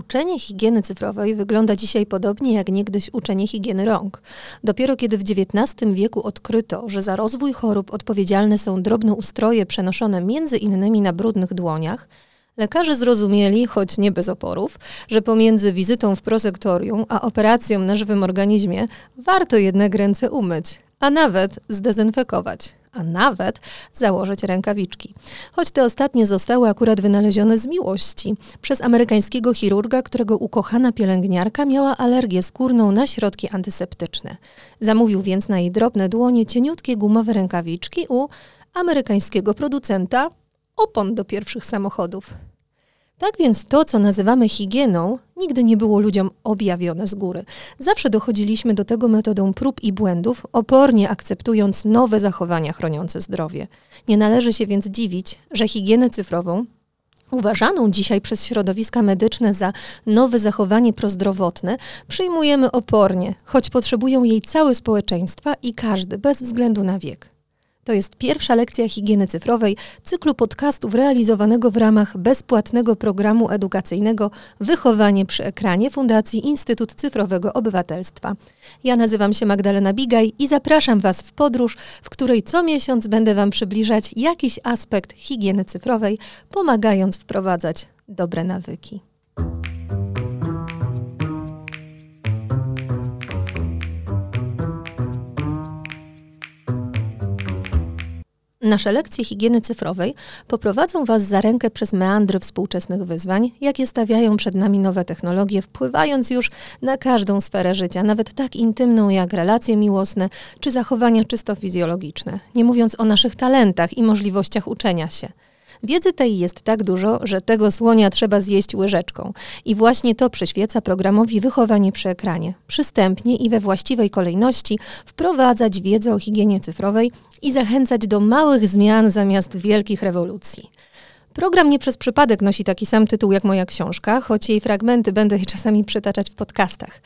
Uczenie higieny cyfrowej wygląda dzisiaj podobnie jak niegdyś uczenie higieny rąk. Dopiero kiedy w XIX wieku odkryto, że za rozwój chorób odpowiedzialne są drobnoustroje przenoszone między innymi na brudnych dłoniach, lekarze zrozumieli, choć nie bez oporów, że pomiędzy wizytą w prosektorium a operacją na żywym organizmie warto jednak ręce umyć, a nawet zdezynfekować a nawet założyć rękawiczki. Choć te ostatnie zostały akurat wynalezione z miłości przez amerykańskiego chirurga, którego ukochana pielęgniarka miała alergię skórną na środki antyseptyczne. Zamówił więc na jej drobne dłonie cieniutkie gumowe rękawiczki u amerykańskiego producenta opon do pierwszych samochodów. Tak więc to, co nazywamy higieną, nigdy nie było ludziom objawione z góry. Zawsze dochodziliśmy do tego metodą prób i błędów, opornie akceptując nowe zachowania chroniące zdrowie. Nie należy się więc dziwić, że higienę cyfrową, uważaną dzisiaj przez środowiska medyczne za nowe zachowanie prozdrowotne, przyjmujemy opornie, choć potrzebują jej całe społeczeństwa i każdy, bez względu na wiek. To jest pierwsza lekcja higieny cyfrowej cyklu podcastów realizowanego w ramach bezpłatnego programu edukacyjnego Wychowanie przy ekranie Fundacji Instytut Cyfrowego Obywatelstwa. Ja nazywam się Magdalena Bigaj i zapraszam Was w podróż, w której co miesiąc będę Wam przybliżać jakiś aspekt higieny cyfrowej, pomagając wprowadzać dobre nawyki. Nasze lekcje higieny cyfrowej poprowadzą Was za rękę przez meandry współczesnych wyzwań, jakie stawiają przed nami nowe technologie, wpływając już na każdą sferę życia, nawet tak intymną jak relacje miłosne czy zachowania czysto fizjologiczne, nie mówiąc o naszych talentach i możliwościach uczenia się. Wiedzy tej jest tak dużo, że tego słonia trzeba zjeść łyżeczką. I właśnie to przyświeca programowi Wychowanie przy ekranie. Przystępnie i we właściwej kolejności wprowadzać wiedzę o higienie cyfrowej i zachęcać do małych zmian zamiast wielkich rewolucji. Program nie przez przypadek nosi taki sam tytuł jak moja książka, choć jej fragmenty będę czasami przytaczać w podcastach.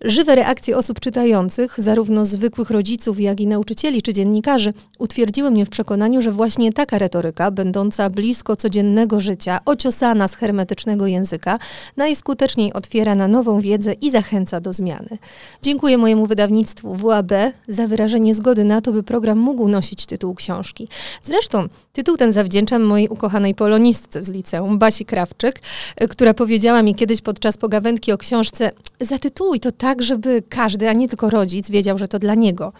Żywe reakcje osób czytających, zarówno zwykłych rodziców, jak i nauczycieli czy dziennikarzy, utwierdziły mnie w przekonaniu, że właśnie taka retoryka, będąca blisko codziennego życia, ociosana z hermetycznego języka, najskuteczniej otwiera na nową wiedzę i zachęca do zmiany. Dziękuję mojemu wydawnictwu WAB za wyrażenie zgody na to, by program mógł nosić tytuł książki. Zresztą tytuł ten zawdzięczam mojej ukochanej polonistce z liceum, Basi Krawczyk, która powiedziała mi kiedyś podczas pogawędki o książce: Zatytułuj to tak, żeby każdy, a nie tylko rodzic, wiedział, że to dla niego.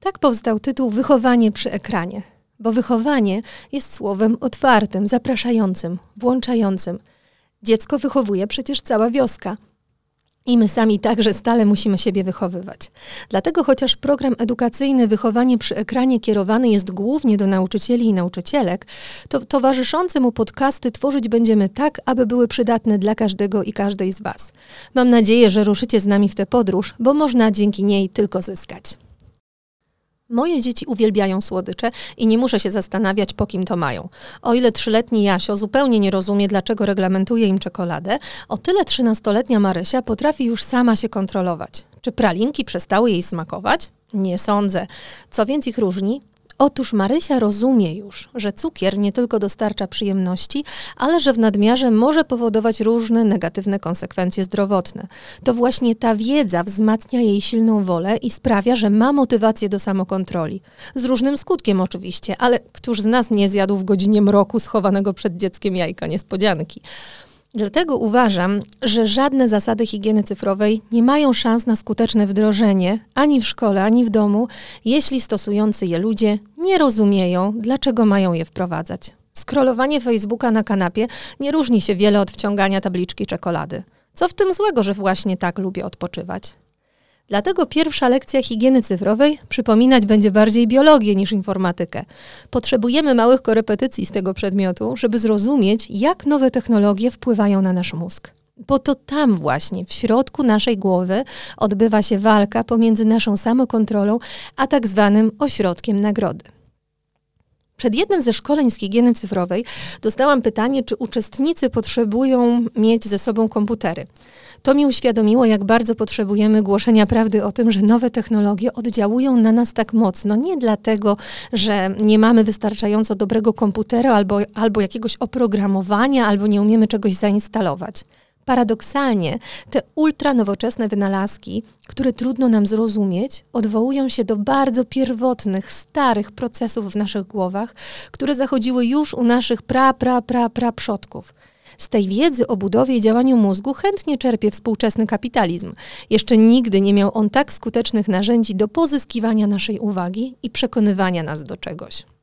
Tak powstał tytuł Wychowanie przy ekranie, bo wychowanie jest słowem otwartym, zapraszającym, włączającym. Dziecko wychowuje przecież cała wioska. I my sami także stale musimy siebie wychowywać. Dlatego chociaż program edukacyjny Wychowanie przy ekranie kierowany jest głównie do nauczycieli i nauczycielek, to towarzyszące mu podcasty tworzyć będziemy tak, aby były przydatne dla każdego i każdej z Was. Mam nadzieję, że ruszycie z nami w tę podróż, bo można dzięki niej tylko zyskać. Moje dzieci uwielbiają słodycze i nie muszę się zastanawiać, po kim to mają. O ile trzyletni Jasio zupełnie nie rozumie, dlaczego reglamentuje im czekoladę, o tyle trzynastoletnia Marysia potrafi już sama się kontrolować. Czy pralinki przestały jej smakować? Nie sądzę. Co więc ich różni? Otóż Marysia rozumie już, że cukier nie tylko dostarcza przyjemności, ale że w nadmiarze może powodować różne negatywne konsekwencje zdrowotne. To właśnie ta wiedza wzmacnia jej silną wolę i sprawia, że ma motywację do samokontroli. Z różnym skutkiem oczywiście, ale któż z nas nie zjadł w godzinie mroku schowanego przed dzieckiem jajka niespodzianki? Dlatego uważam, że żadne zasady higieny cyfrowej nie mają szans na skuteczne wdrożenie ani w szkole, ani w domu, jeśli stosujący je ludzie nie rozumieją, dlaczego mają je wprowadzać. Skrolowanie Facebooka na kanapie nie różni się wiele od wciągania tabliczki czekolady. Co w tym złego, że właśnie tak lubię odpoczywać? Dlatego pierwsza lekcja higieny cyfrowej przypominać będzie bardziej biologię niż informatykę. Potrzebujemy małych korepetycji z tego przedmiotu, żeby zrozumieć, jak nowe technologie wpływają na nasz mózg. Bo to tam właśnie, w środku naszej głowy, odbywa się walka pomiędzy naszą samokontrolą a tak zwanym ośrodkiem nagrody. Przed jednym ze szkoleń z higieny cyfrowej dostałam pytanie, czy uczestnicy potrzebują mieć ze sobą komputery. To mi uświadomiło, jak bardzo potrzebujemy głoszenia prawdy o tym, że nowe technologie oddziałują na nas tak mocno. Nie dlatego, że nie mamy wystarczająco dobrego komputera albo, albo jakiegoś oprogramowania, albo nie umiemy czegoś zainstalować. Paradoksalnie, te ultranowoczesne wynalazki, które trudno nam zrozumieć, odwołują się do bardzo pierwotnych, starych procesów w naszych głowach, które zachodziły już u naszych pra, pra, pra, pra przodków. Z tej wiedzy o budowie i działaniu mózgu chętnie czerpie współczesny kapitalizm. Jeszcze nigdy nie miał on tak skutecznych narzędzi do pozyskiwania naszej uwagi i przekonywania nas do czegoś.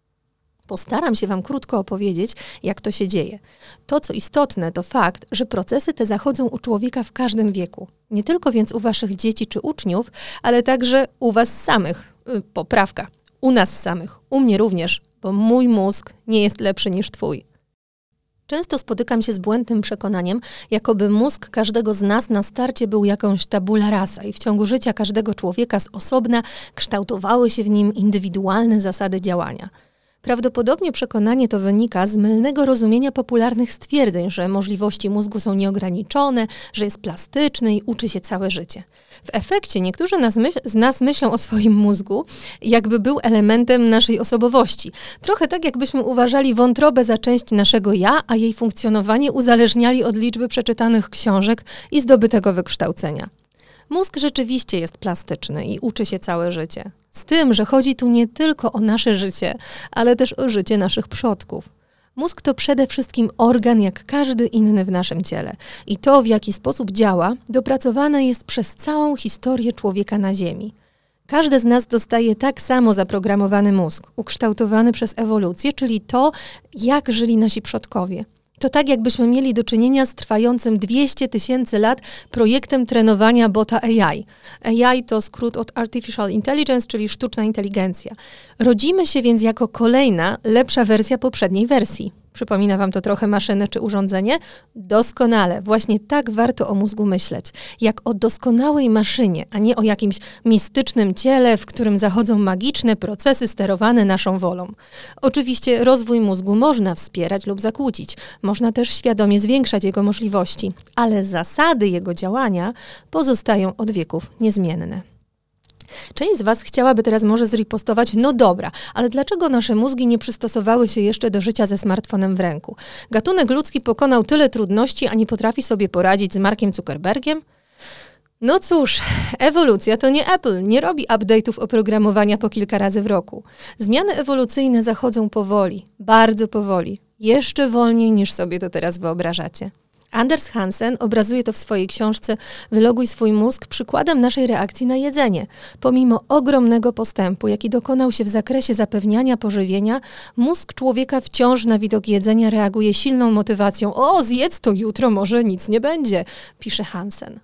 Postaram się Wam krótko opowiedzieć, jak to się dzieje. To, co istotne, to fakt, że procesy te zachodzą u człowieka w każdym wieku. Nie tylko więc u Waszych dzieci czy uczniów, ale także u Was samych. Y, poprawka. U nas samych. U mnie również, bo mój mózg nie jest lepszy niż Twój. Często spotykam się z błędnym przekonaniem, jakoby mózg każdego z nas na starcie był jakąś tabula rasa i w ciągu życia każdego człowieka z osobna kształtowały się w nim indywidualne zasady działania. Prawdopodobnie przekonanie to wynika z mylnego rozumienia popularnych stwierdzeń, że możliwości mózgu są nieograniczone, że jest plastyczny i uczy się całe życie. W efekcie niektórzy nas z nas myślą o swoim mózgu, jakby był elementem naszej osobowości. Trochę tak, jakbyśmy uważali wątrobę za część naszego ja, a jej funkcjonowanie uzależniali od liczby przeczytanych książek i zdobytego wykształcenia. Mózg rzeczywiście jest plastyczny i uczy się całe życie. Z tym, że chodzi tu nie tylko o nasze życie, ale też o życie naszych przodków. Mózg to przede wszystkim organ jak każdy inny w naszym ciele. I to, w jaki sposób działa, dopracowane jest przez całą historię człowieka na Ziemi. Każdy z nas dostaje tak samo zaprogramowany mózg, ukształtowany przez ewolucję, czyli to, jak żyli nasi przodkowie. To tak, jakbyśmy mieli do czynienia z trwającym 200 tysięcy lat projektem trenowania bota AI. AI to skrót od Artificial Intelligence, czyli sztuczna inteligencja. Rodzimy się więc jako kolejna, lepsza wersja poprzedniej wersji. Przypomina Wam to trochę maszynę czy urządzenie? Doskonale. Właśnie tak warto o mózgu myśleć. Jak o doskonałej maszynie, a nie o jakimś mistycznym ciele, w którym zachodzą magiczne procesy sterowane naszą wolą. Oczywiście rozwój mózgu można wspierać lub zakłócić. Można też świadomie zwiększać jego możliwości, ale zasady jego działania pozostają od wieków niezmienne. Część z Was chciałaby teraz może zripostować, no dobra, ale dlaczego nasze mózgi nie przystosowały się jeszcze do życia ze smartfonem w ręku? Gatunek ludzki pokonał tyle trudności, a nie potrafi sobie poradzić z Markiem Zuckerbergiem? No cóż, ewolucja to nie Apple, nie robi update'ów oprogramowania po kilka razy w roku. Zmiany ewolucyjne zachodzą powoli, bardzo powoli, jeszcze wolniej niż sobie to teraz wyobrażacie. Anders Hansen obrazuje to w swojej książce Wyloguj swój mózg przykładem naszej reakcji na jedzenie. Pomimo ogromnego postępu, jaki dokonał się w zakresie zapewniania pożywienia, mózg człowieka wciąż na widok jedzenia reaguje silną motywacją. O, zjedz to jutro, może nic nie będzie, pisze Hansen.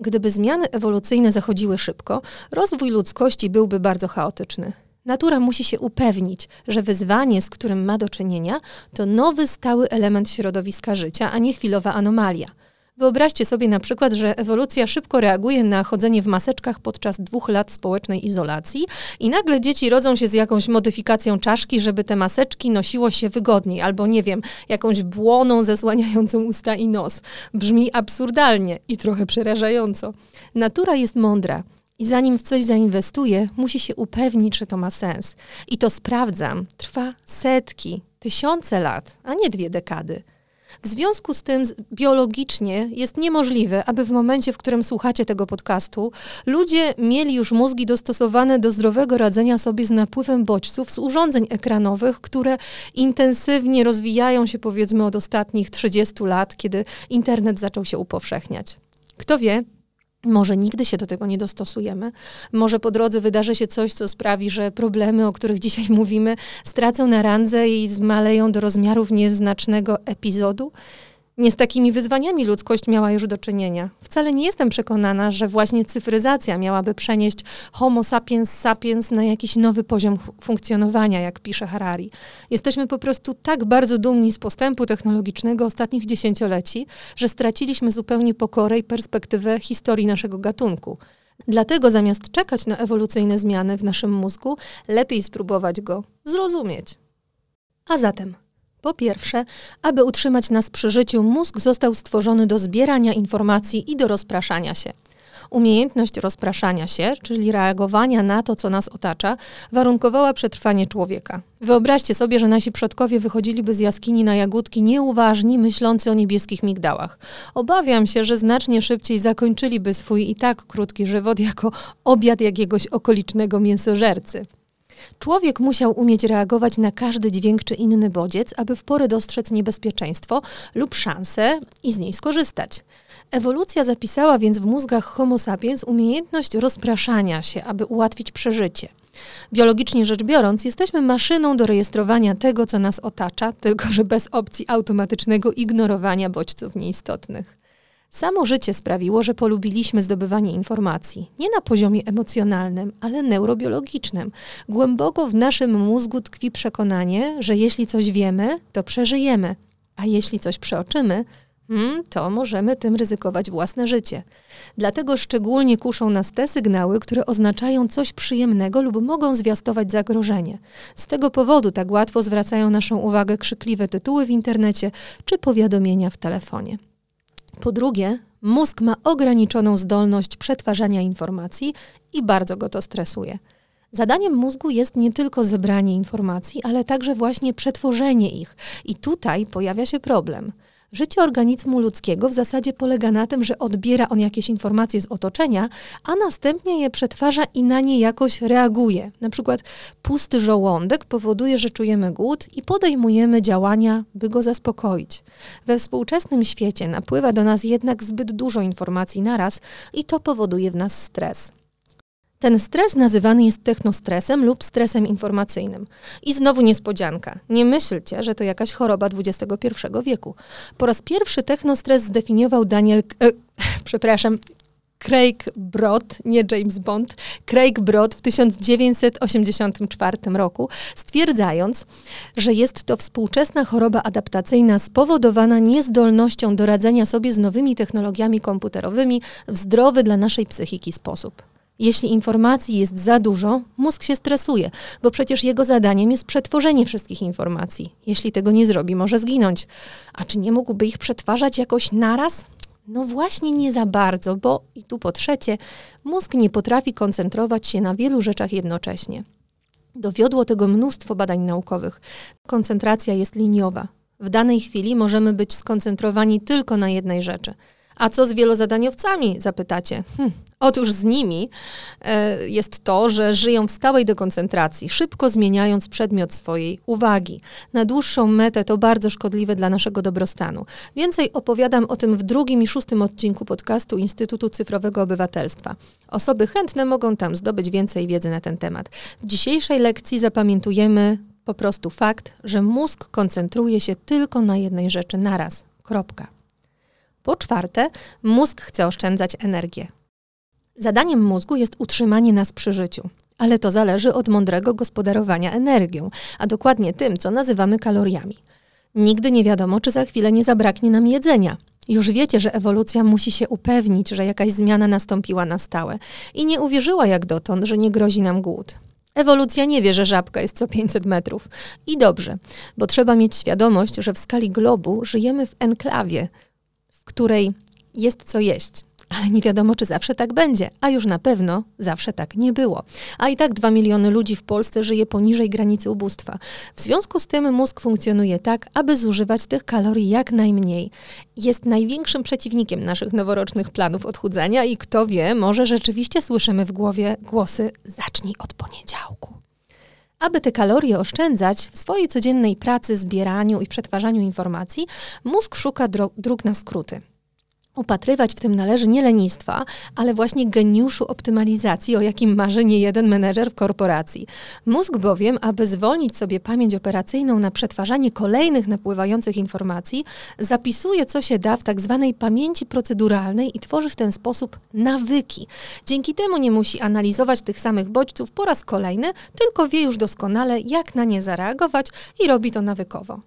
Gdyby zmiany ewolucyjne zachodziły szybko, rozwój ludzkości byłby bardzo chaotyczny. Natura musi się upewnić, że wyzwanie, z którym ma do czynienia, to nowy stały element środowiska życia, a nie chwilowa anomalia. Wyobraźcie sobie na przykład, że ewolucja szybko reaguje na chodzenie w maseczkach podczas dwóch lat społecznej izolacji i nagle dzieci rodzą się z jakąś modyfikacją czaszki, żeby te maseczki nosiło się wygodniej, albo nie wiem, jakąś błoną zasłaniającą usta i nos. Brzmi absurdalnie i trochę przerażająco. Natura jest mądra. I zanim w coś zainwestuje, musi się upewnić, że to ma sens. I to sprawdzam. Trwa setki, tysiące lat, a nie dwie dekady. W związku z tym biologicznie jest niemożliwe, aby w momencie, w którym słuchacie tego podcastu, ludzie mieli już mózgi dostosowane do zdrowego radzenia sobie z napływem bodźców z urządzeń ekranowych, które intensywnie rozwijają się powiedzmy od ostatnich 30 lat, kiedy internet zaczął się upowszechniać. Kto wie, może nigdy się do tego nie dostosujemy. Może po drodze wydarzy się coś, co sprawi, że problemy, o których dzisiaj mówimy, stracą na randze i zmaleją do rozmiarów nieznacznego epizodu. Nie z takimi wyzwaniami ludzkość miała już do czynienia. Wcale nie jestem przekonana, że właśnie cyfryzacja miałaby przenieść Homo sapiens sapiens na jakiś nowy poziom funkcjonowania, jak pisze Harari. Jesteśmy po prostu tak bardzo dumni z postępu technologicznego ostatnich dziesięcioleci, że straciliśmy zupełnie pokorę i perspektywę historii naszego gatunku. Dlatego zamiast czekać na ewolucyjne zmiany w naszym mózgu, lepiej spróbować go zrozumieć. A zatem Po pierwsze, aby utrzymać nas przy życiu, mózg został stworzony do zbierania informacji i do rozpraszania się. Umiejętność rozpraszania się, czyli reagowania na to, co nas otacza, warunkowała przetrwanie człowieka. Wyobraźcie sobie, że nasi przodkowie wychodziliby z jaskini na jagódki nieuważni, myślący o niebieskich migdałach. Obawiam się, że znacznie szybciej zakończyliby swój i tak krótki żywot jako obiad jakiegoś okolicznego mięsożercy. Człowiek musiał umieć reagować na każdy dźwięk czy inny bodziec, aby w porę dostrzec niebezpieczeństwo lub szansę i z niej skorzystać. Ewolucja zapisała więc w mózgach Homo sapiens umiejętność rozpraszania się, aby ułatwić przeżycie. Biologicznie rzecz biorąc, jesteśmy maszyną do rejestrowania tego, co nas otacza, tylko że bez opcji automatycznego ignorowania bodźców nieistotnych. Samo życie sprawiło, że polubiliśmy zdobywanie informacji. Nie na poziomie emocjonalnym, ale neurobiologicznym. Głęboko w naszym mózgu tkwi przekonanie, że jeśli coś wiemy, to przeżyjemy, a jeśli coś przeoczymy, Hmm, to możemy tym ryzykować własne życie. Dlatego szczególnie kuszą nas te sygnały, które oznaczają coś przyjemnego lub mogą zwiastować zagrożenie. Z tego powodu tak łatwo zwracają naszą uwagę krzykliwe tytuły w internecie czy powiadomienia w telefonie. Po drugie, mózg ma ograniczoną zdolność przetwarzania informacji i bardzo go to stresuje. Zadaniem mózgu jest nie tylko zebranie informacji, ale także właśnie przetworzenie ich. I tutaj pojawia się problem – Życie organizmu ludzkiego w zasadzie polega na tym, że odbiera on jakieś informacje z otoczenia, a następnie je przetwarza i na nie jakoś reaguje. Na przykład pusty żołądek powoduje, że czujemy głód i podejmujemy działania, by go zaspokoić. We współczesnym świecie napływa do nas jednak zbyt dużo informacji naraz i to powoduje w nas stres. Ten stres nazywany jest technostresem lub stresem informacyjnym. I znowu niespodzianka. Nie myślcie, że to jakaś choroba XXI wieku. Po raz pierwszy technostres zdefiniował Daniel, e, przepraszam, Craig Brod, nie James Bond, Craig Brod w 1984 roku, stwierdzając, że jest to współczesna choroba adaptacyjna spowodowana niezdolnością do radzenia sobie z nowymi technologiami komputerowymi w zdrowy dla naszej psychiki sposób. Jeśli informacji jest za dużo, mózg się stresuje, bo przecież jego zadaniem jest przetworzenie wszystkich informacji. Jeśli tego nie zrobi, może zginąć. A czy nie mógłby ich przetwarzać jakoś naraz? No właśnie nie za bardzo, bo i tu po trzecie, mózg nie potrafi koncentrować się na wielu rzeczach jednocześnie. Dowiodło tego mnóstwo badań naukowych. Koncentracja jest liniowa. W danej chwili możemy być skoncentrowani tylko na jednej rzeczy – a co z wielozadaniowcami, zapytacie? Hm. Otóż z nimi e, jest to, że żyją w stałej dekoncentracji, szybko zmieniając przedmiot swojej uwagi. Na dłuższą metę to bardzo szkodliwe dla naszego dobrostanu. Więcej opowiadam o tym w drugim i szóstym odcinku podcastu Instytutu Cyfrowego Obywatelstwa. Osoby chętne mogą tam zdobyć więcej wiedzy na ten temat. W dzisiejszej lekcji zapamiętujemy po prostu fakt, że mózg koncentruje się tylko na jednej rzeczy naraz. Kropka. Po czwarte, mózg chce oszczędzać energię. Zadaniem mózgu jest utrzymanie nas przy życiu, ale to zależy od mądrego gospodarowania energią, a dokładnie tym, co nazywamy kaloriami. Nigdy nie wiadomo, czy za chwilę nie zabraknie nam jedzenia. Już wiecie, że ewolucja musi się upewnić, że jakaś zmiana nastąpiła na stałe i nie uwierzyła jak dotąd, że nie grozi nam głód. Ewolucja nie wie, że żabka jest co 500 metrów. I dobrze, bo trzeba mieć świadomość, że w skali globu żyjemy w enklawie, której jest co jeść. Ale nie wiadomo, czy zawsze tak będzie, a już na pewno zawsze tak nie było. A i tak dwa miliony ludzi w Polsce żyje poniżej granicy ubóstwa. W związku z tym mózg funkcjonuje tak, aby zużywać tych kalorii jak najmniej. Jest największym przeciwnikiem naszych noworocznych planów odchudzania i kto wie, może rzeczywiście słyszymy w głowie głosy zacznij od poniedziałku. Aby te kalorie oszczędzać w swojej codziennej pracy, zbieraniu i przetwarzaniu informacji, mózg szuka dróg na skróty. Upatrywać w tym należy nie lenistwa, ale właśnie geniuszu optymalizacji, o jakim marzy nie jeden menedżer w korporacji. Mózg bowiem, aby zwolnić sobie pamięć operacyjną na przetwarzanie kolejnych napływających informacji, zapisuje co się da w tak zwanej pamięci proceduralnej i tworzy w ten sposób nawyki. Dzięki temu nie musi analizować tych samych bodźców po raz kolejny, tylko wie już doskonale, jak na nie zareagować i robi to nawykowo.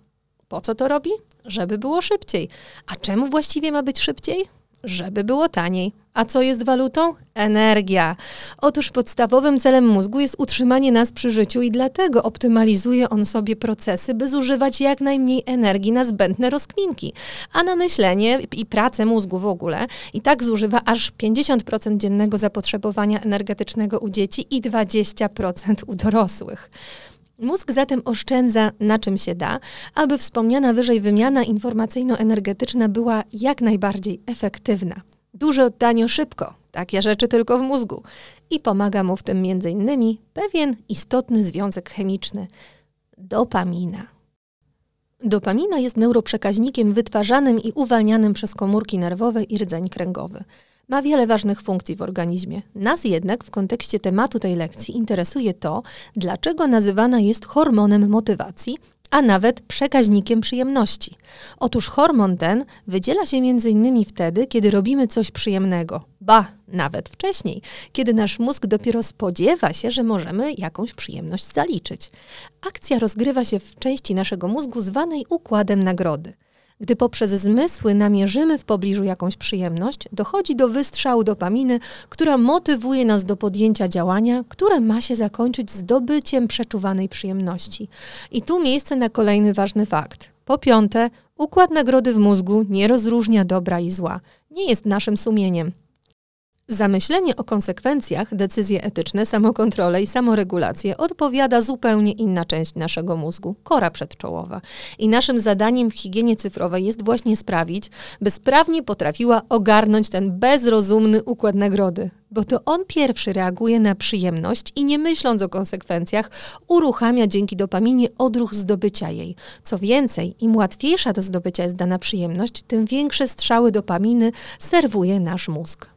Po co to robi? Żeby było szybciej. A czemu właściwie ma być szybciej? żeby było taniej. A co jest walutą? Energia. Otóż podstawowym celem mózgu jest utrzymanie nas przy życiu i dlatego optymalizuje on sobie procesy, by zużywać jak najmniej energii na zbędne rozkminki. A na myślenie i pracę mózgu w ogóle i tak zużywa aż 50% dziennego zapotrzebowania energetycznego u dzieci i 20% u dorosłych. Mózg zatem oszczędza na czym się da, aby wspomniana wyżej wymiana informacyjno-energetyczna była jak najbardziej efektywna. Duże oddanie szybko, takie rzeczy tylko w mózgu. I pomaga mu w tym m.in. pewien istotny związek chemiczny dopamina. Dopamina jest neuroprzekaźnikiem wytwarzanym i uwalnianym przez komórki nerwowe i rdzeń kręgowy. Ma wiele ważnych funkcji w organizmie. Nas jednak w kontekście tematu tej lekcji interesuje to, dlaczego nazywana jest hormonem motywacji, a nawet przekaźnikiem przyjemności. Otóż hormon ten wydziela się m.in. wtedy, kiedy robimy coś przyjemnego, ba, nawet wcześniej, kiedy nasz mózg dopiero spodziewa się, że możemy jakąś przyjemność zaliczyć. Akcja rozgrywa się w części naszego mózgu zwanej układem nagrody. Gdy poprzez zmysły namierzymy w pobliżu jakąś przyjemność, dochodzi do wystrzału dopaminy, która motywuje nas do podjęcia działania, które ma się zakończyć zdobyciem przeczuwanej przyjemności. I tu miejsce na kolejny ważny fakt. Po piąte, układ nagrody w mózgu nie rozróżnia dobra i zła. Nie jest naszym sumieniem. Zamyślenie o konsekwencjach, decyzje etyczne, samokontrolę i samoregulację odpowiada zupełnie inna część naszego mózgu, kora przedczołowa. I naszym zadaniem w higienie cyfrowej jest właśnie sprawić, by sprawnie potrafiła ogarnąć ten bezrozumny układ nagrody, bo to on pierwszy reaguje na przyjemność i nie myśląc o konsekwencjach, uruchamia dzięki dopaminie odruch zdobycia jej. Co więcej, im łatwiejsza do zdobycia jest dana przyjemność, tym większe strzały dopaminy serwuje nasz mózg.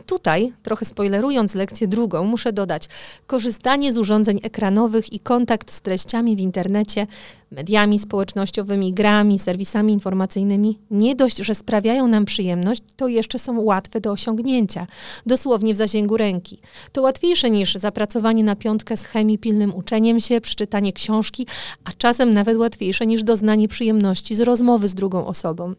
I tutaj, trochę spoilerując lekcję drugą, muszę dodać, korzystanie z urządzeń ekranowych i kontakt z treściami w internecie, mediami społecznościowymi, grami, serwisami informacyjnymi nie dość, że sprawiają nam przyjemność, to jeszcze są łatwe do osiągnięcia, dosłownie w zasięgu ręki. To łatwiejsze niż zapracowanie na piątkę z chemii pilnym uczeniem się, przeczytanie książki, a czasem nawet łatwiejsze niż doznanie przyjemności z rozmowy z drugą osobą.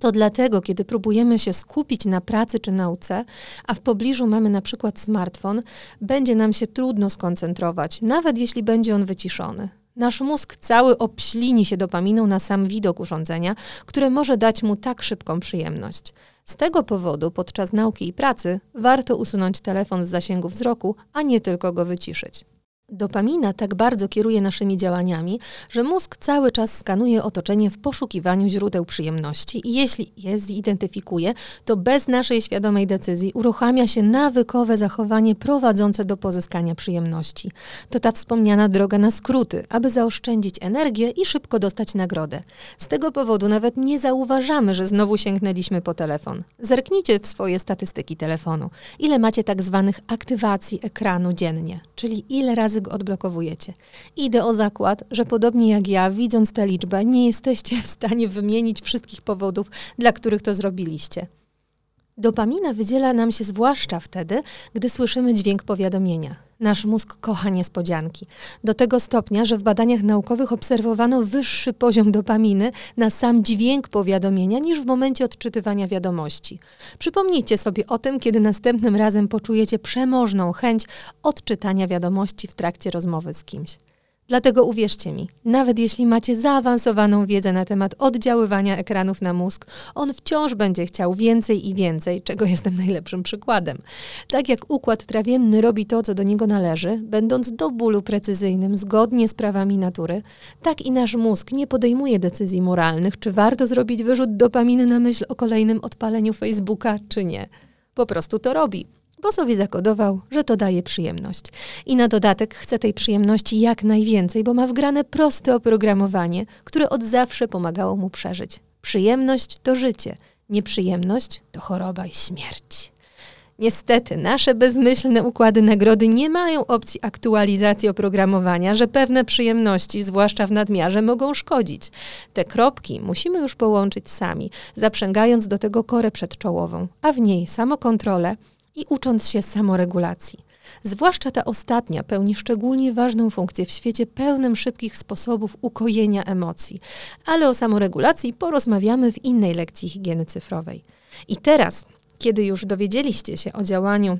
To dlatego, kiedy próbujemy się skupić na pracy czy nauce, a w pobliżu mamy na przykład smartfon, będzie nam się trudno skoncentrować, nawet jeśli będzie on wyciszony. Nasz mózg cały obślini się dopaminą na sam widok urządzenia, które może dać mu tak szybką przyjemność. Z tego powodu podczas nauki i pracy warto usunąć telefon z zasięgu wzroku, a nie tylko go wyciszyć. Dopamina tak bardzo kieruje naszymi działaniami, że mózg cały czas skanuje otoczenie w poszukiwaniu źródeł przyjemności i jeśli je zidentyfikuje, to bez naszej świadomej decyzji uruchamia się nawykowe zachowanie prowadzące do pozyskania przyjemności. To ta wspomniana droga na skróty, aby zaoszczędzić energię i szybko dostać nagrodę. Z tego powodu nawet nie zauważamy, że znowu sięgnęliśmy po telefon. Zerknijcie w swoje statystyki telefonu. Ile macie tak zwanych aktywacji ekranu dziennie, czyli ile razy go odblokowujecie. Idę o zakład, że podobnie jak ja, widząc tę liczbę, nie jesteście w stanie wymienić wszystkich powodów, dla których to zrobiliście. Dopamina wydziela nam się zwłaszcza wtedy, gdy słyszymy dźwięk powiadomienia. Nasz mózg kocha niespodzianki. Do tego stopnia, że w badaniach naukowych obserwowano wyższy poziom dopaminy na sam dźwięk powiadomienia niż w momencie odczytywania wiadomości. Przypomnijcie sobie o tym, kiedy następnym razem poczujecie przemożną chęć odczytania wiadomości w trakcie rozmowy z kimś. Dlatego uwierzcie mi, nawet jeśli macie zaawansowaną wiedzę na temat oddziaływania ekranów na mózg, on wciąż będzie chciał więcej i więcej, czego jestem najlepszym przykładem. Tak jak układ trawienny robi to, co do niego należy, będąc do bólu precyzyjnym, zgodnie z prawami natury, tak i nasz mózg nie podejmuje decyzji moralnych, czy warto zrobić wyrzut dopaminy na myśl o kolejnym odpaleniu Facebooka, czy nie. Po prostu to robi bo sobie zakodował, że to daje przyjemność. I na dodatek chce tej przyjemności jak najwięcej, bo ma wgrane proste oprogramowanie, które od zawsze pomagało mu przeżyć. Przyjemność to życie, nieprzyjemność to choroba i śmierć. Niestety, nasze bezmyślne układy nagrody nie mają opcji aktualizacji oprogramowania, że pewne przyjemności, zwłaszcza w nadmiarze, mogą szkodzić. Te kropki musimy już połączyć sami, zaprzęgając do tego korę przedczołową, a w niej samokontrolę, i ucząc się samoregulacji. Zwłaszcza ta ostatnia pełni szczególnie ważną funkcję w świecie pełnym szybkich sposobów ukojenia emocji. Ale o samoregulacji porozmawiamy w innej lekcji higieny cyfrowej. I teraz, kiedy już dowiedzieliście się o działaniu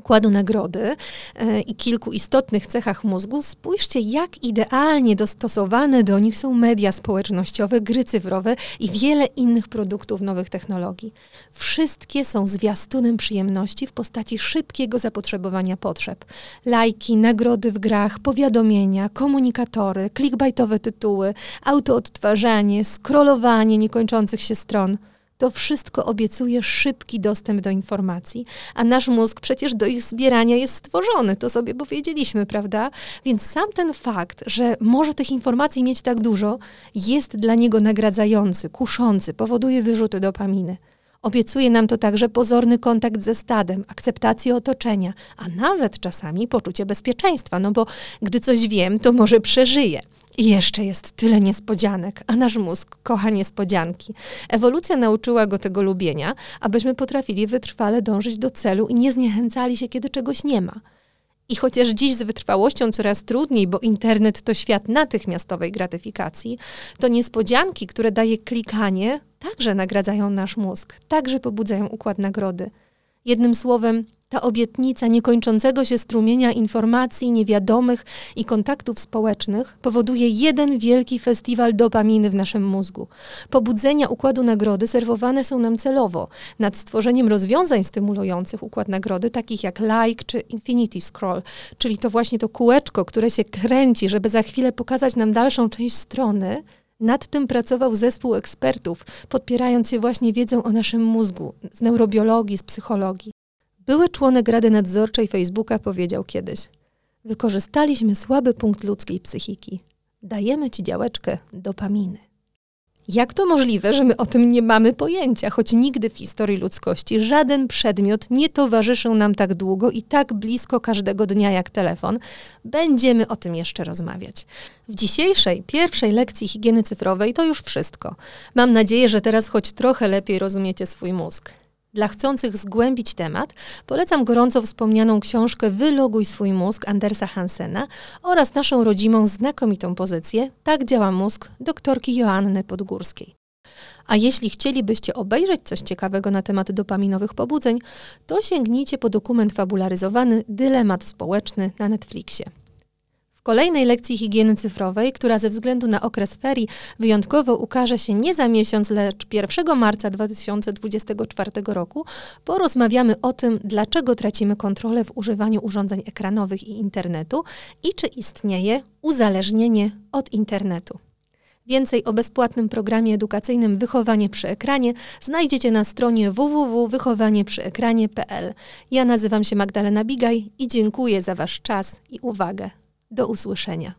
układu nagrody e, i kilku istotnych cechach mózgu, spójrzcie, jak idealnie dostosowane do nich są media społecznościowe, gry cyfrowe i wiele innych produktów nowych technologii. Wszystkie są zwiastunem przyjemności w postaci szybkiego zapotrzebowania potrzeb. Lajki, nagrody w grach, powiadomienia, komunikatory, clickbaitowe tytuły, autoodtwarzanie, scrollowanie niekończących się stron – to wszystko obiecuje szybki dostęp do informacji, a nasz mózg przecież do ich zbierania jest stworzony, to sobie powiedzieliśmy, prawda? Więc sam ten fakt, że może tych informacji mieć tak dużo, jest dla niego nagradzający, kuszący, powoduje wyrzuty dopaminy. Obiecuje nam to także pozorny kontakt ze stadem, akceptację otoczenia, a nawet czasami poczucie bezpieczeństwa, no bo gdy coś wiem, to może przeżyję. I jeszcze jest tyle niespodzianek, a nasz mózg kocha niespodzianki. Ewolucja nauczyła go tego lubienia, abyśmy potrafili wytrwale dążyć do celu i nie zniechęcali się, kiedy czegoś nie ma. I chociaż dziś z wytrwałością coraz trudniej, bo internet to świat natychmiastowej gratyfikacji, to niespodzianki, które daje klikanie, także nagradzają nasz mózg, także pobudzają układ nagrody. Jednym słowem, ta obietnica niekończącego się strumienia informacji, niewiadomych i kontaktów społecznych powoduje jeden wielki festiwal dopaminy w naszym mózgu. Pobudzenia układu nagrody serwowane są nam celowo nad stworzeniem rozwiązań stymulujących układ nagrody, takich jak like czy infinity scroll, czyli to właśnie to kółeczko, które się kręci, żeby za chwilę pokazać nam dalszą część strony. Nad tym pracował zespół ekspertów, podpierając się właśnie wiedzą o naszym mózgu z neurobiologii, z psychologii. Były członek Rady Nadzorczej Facebooka powiedział kiedyś: Wykorzystaliśmy słaby punkt ludzkiej psychiki. Dajemy ci działeczkę dopaminy. Jak to możliwe, że my o tym nie mamy pojęcia, choć nigdy w historii ludzkości żaden przedmiot nie towarzyszył nam tak długo i tak blisko każdego dnia jak telefon? Będziemy o tym jeszcze rozmawiać. W dzisiejszej, pierwszej lekcji higieny cyfrowej to już wszystko. Mam nadzieję, że teraz choć trochę lepiej rozumiecie swój mózg. Dla chcących zgłębić temat polecam gorąco wspomnianą książkę Wyloguj swój mózg Andersa Hansena oraz naszą rodzimą znakomitą pozycję Tak działa mózg doktorki Joanny Podgórskiej. A jeśli chcielibyście obejrzeć coś ciekawego na temat dopaminowych pobudzeń, to sięgnijcie po dokument fabularyzowany Dylemat społeczny na Netflixie. W kolejnej lekcji higieny cyfrowej, która ze względu na okres ferii wyjątkowo ukaże się nie za miesiąc, lecz 1 marca 2024 roku, porozmawiamy o tym, dlaczego tracimy kontrolę w używaniu urządzeń ekranowych i internetu i czy istnieje uzależnienie od internetu. Więcej o bezpłatnym programie edukacyjnym Wychowanie przy ekranie znajdziecie na stronie www.wychowanieprzyekranie.pl. Ja nazywam się Magdalena Bigaj i dziękuję za Wasz czas i uwagę. Do usłyszenia.